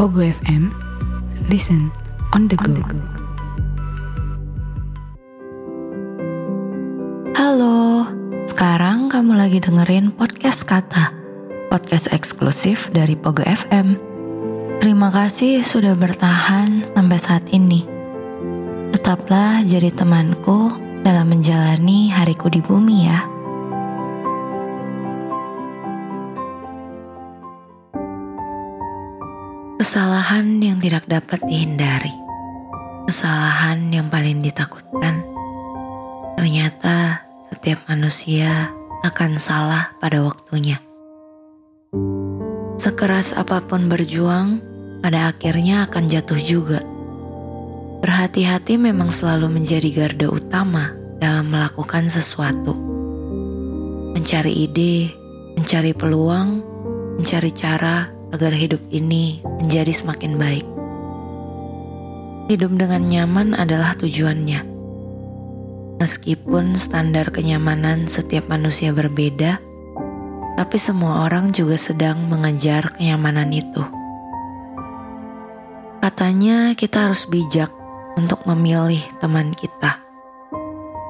Pogo FM, listen on the go. Halo, sekarang kamu lagi dengerin podcast Kata, podcast eksklusif dari Pogo FM. Terima kasih sudah bertahan sampai saat ini. Tetaplah jadi temanku dalam menjalani hariku di bumi ya. Kesalahan yang tidak dapat dihindari. Kesalahan yang paling ditakutkan. Ternyata setiap manusia akan salah pada waktunya. Sekeras apa pun berjuang, pada akhirnya akan jatuh juga. Berhati-hati memang selalu menjadi garda utama dalam melakukan sesuatu. Mencari ide, mencari peluang, mencari cara agar hidup ini menjadi semakin baik. Hidup dengan nyaman adalah tujuannya. Meskipun standar kenyamanan setiap manusia berbeda, tapi semua orang juga sedang mengejar kenyamanan itu. Katanya kita harus bijak untuk memilih teman kita.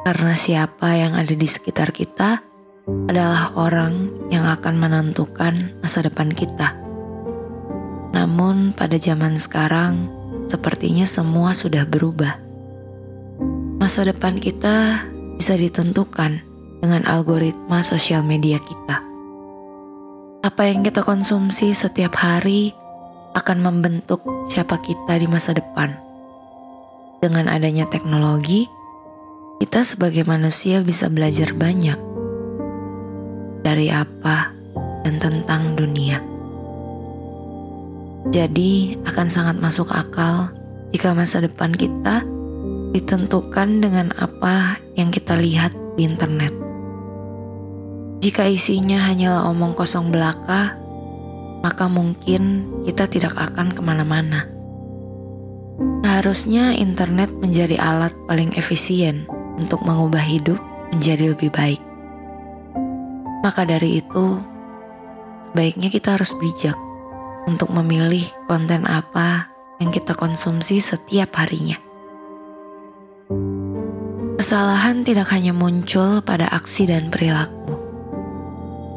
Karena siapa yang ada di sekitar kita adalah orang yang akan menentukan masa depan kita. Namun pada zaman sekarang, sepertinya semua sudah berubah. Masa depan kita bisa ditentukan dengan algoritma sosial media kita. Apa yang kita konsumsi setiap hari akan membentuk siapa kita di masa depan. Dengan adanya teknologi, kita sebagai manusia bisa belajar banyak dari apa dan tentang dunia. Jadi, akan sangat masuk akal jika masa depan kita ditentukan dengan apa yang kita lihat di internet. Jika isinya hanyalah omong kosong belaka, maka mungkin kita tidak akan ke mana-mana. Seharusnya internet menjadi alat paling efisien untuk mengubah hidup menjadi lebih baik. Maka dari itu, sebaiknya kita harus bijak untuk memilih konten apa yang kita konsumsi setiap harinya. Kesalahan tidak hanya muncul pada aksi dan perilaku.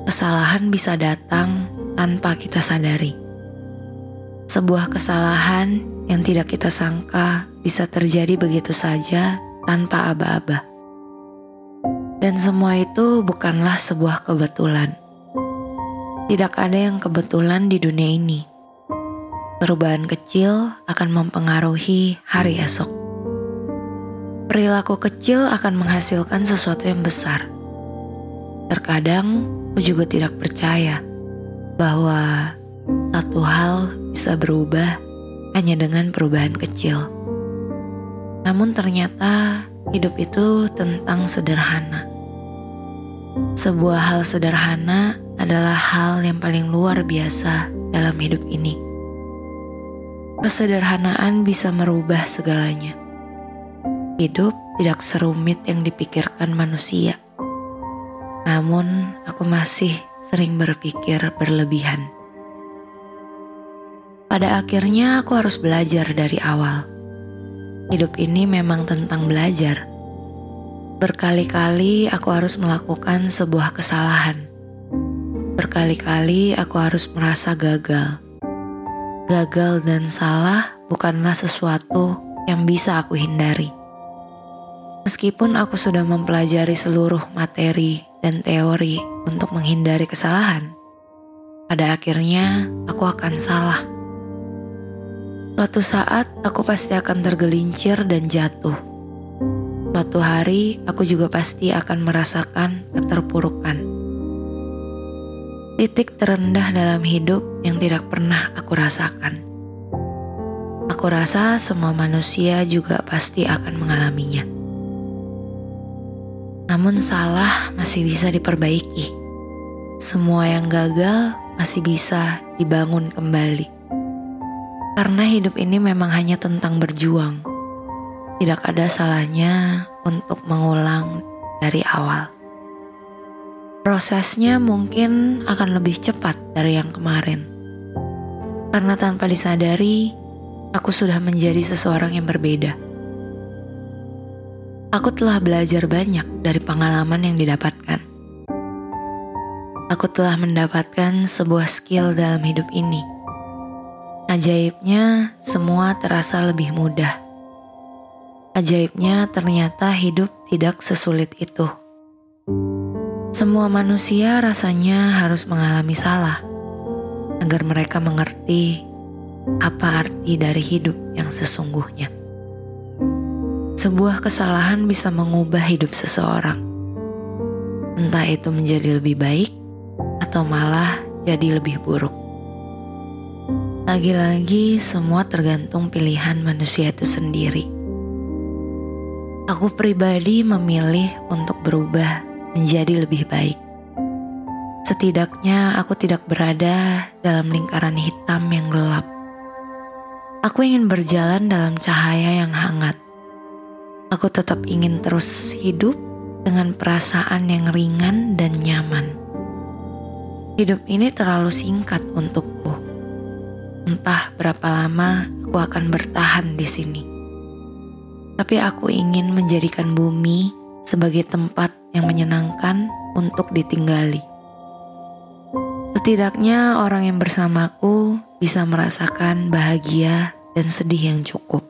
Kesalahan bisa datang tanpa kita sadari. Sebuah kesalahan yang tidak kita sangka bisa terjadi begitu saja tanpa aba-aba. Dan semua itu bukanlah sebuah kebetulan tidak ada yang kebetulan di dunia ini. Perubahan kecil akan mempengaruhi hari esok. Perilaku kecil akan menghasilkan sesuatu yang besar. Terkadang aku juga tidak percaya bahwa satu hal bisa berubah hanya dengan perubahan kecil. Namun ternyata hidup itu tentang sederhana. Sebuah hal sederhana adalah hal yang paling luar biasa dalam hidup ini. Kesederhanaan bisa merubah segalanya. Hidup tidak serumit yang dipikirkan manusia. Namun, aku masih sering berpikir berlebihan. Pada akhirnya, aku harus belajar dari awal. Hidup ini memang tentang belajar. Berkali-kali aku harus melakukan sebuah kesalahan Berkali-kali aku harus merasa gagal. Gagal dan salah bukanlah sesuatu yang bisa aku hindari. Meskipun aku sudah mempelajari seluruh materi dan teori untuk menghindari kesalahan, pada akhirnya aku akan salah. Suatu saat aku pasti akan tergelincir dan jatuh. Suatu hari aku juga pasti akan merasakan keterpurukan titik terendah dalam hidup yang tidak pernah aku rasakan. Aku rasa semua manusia juga pasti akan mengalaminya. Namun, salah masih bisa diperbaiki. Semua yang gagal masih bisa dibangun kembali, karena hidup ini memang hanya tentang berjuang. Tidak ada salahnya untuk mengulang dari awal. Prosesnya mungkin akan lebih cepat dari yang kemarin. Karena tanpa disadari, aku sudah menjadi seseorang yang berbeda. Aku telah belajar banyak dari pengalaman yang didapatkan. Aku telah mendapatkan sebuah skill dalam hidup ini. Ajaibnya, semua terasa lebih mudah. Ajaibnya, ternyata hidup tidak sesulit itu. Semua manusia rasanya harus mengalami salah agar mereka mengerti apa arti dari hidup yang sesungguhnya. Sebuah kesalahan bisa mengubah hidup seseorang, entah itu menjadi lebih baik atau malah jadi lebih buruk. Lagi-lagi, semua tergantung pilihan manusia itu sendiri. Aku pribadi memilih untuk berubah menjadi lebih baik. Setidaknya aku tidak berada dalam lingkaran hitam yang gelap. Aku ingin berjalan dalam cahaya yang hangat. Aku tetap ingin terus hidup dengan perasaan yang ringan dan nyaman. Hidup ini terlalu singkat untukku. Entah berapa lama aku akan bertahan di sini. Tapi aku ingin menjadikan bumi sebagai tempat yang menyenangkan untuk ditinggali. Setidaknya orang yang bersamaku bisa merasakan bahagia dan sedih yang cukup.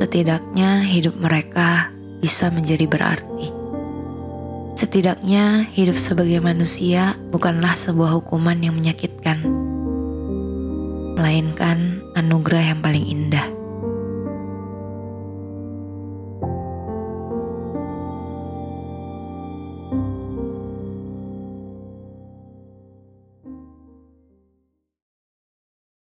Setidaknya hidup mereka bisa menjadi berarti. Setidaknya hidup sebagai manusia bukanlah sebuah hukuman yang menyakitkan, melainkan anugerah yang paling indah.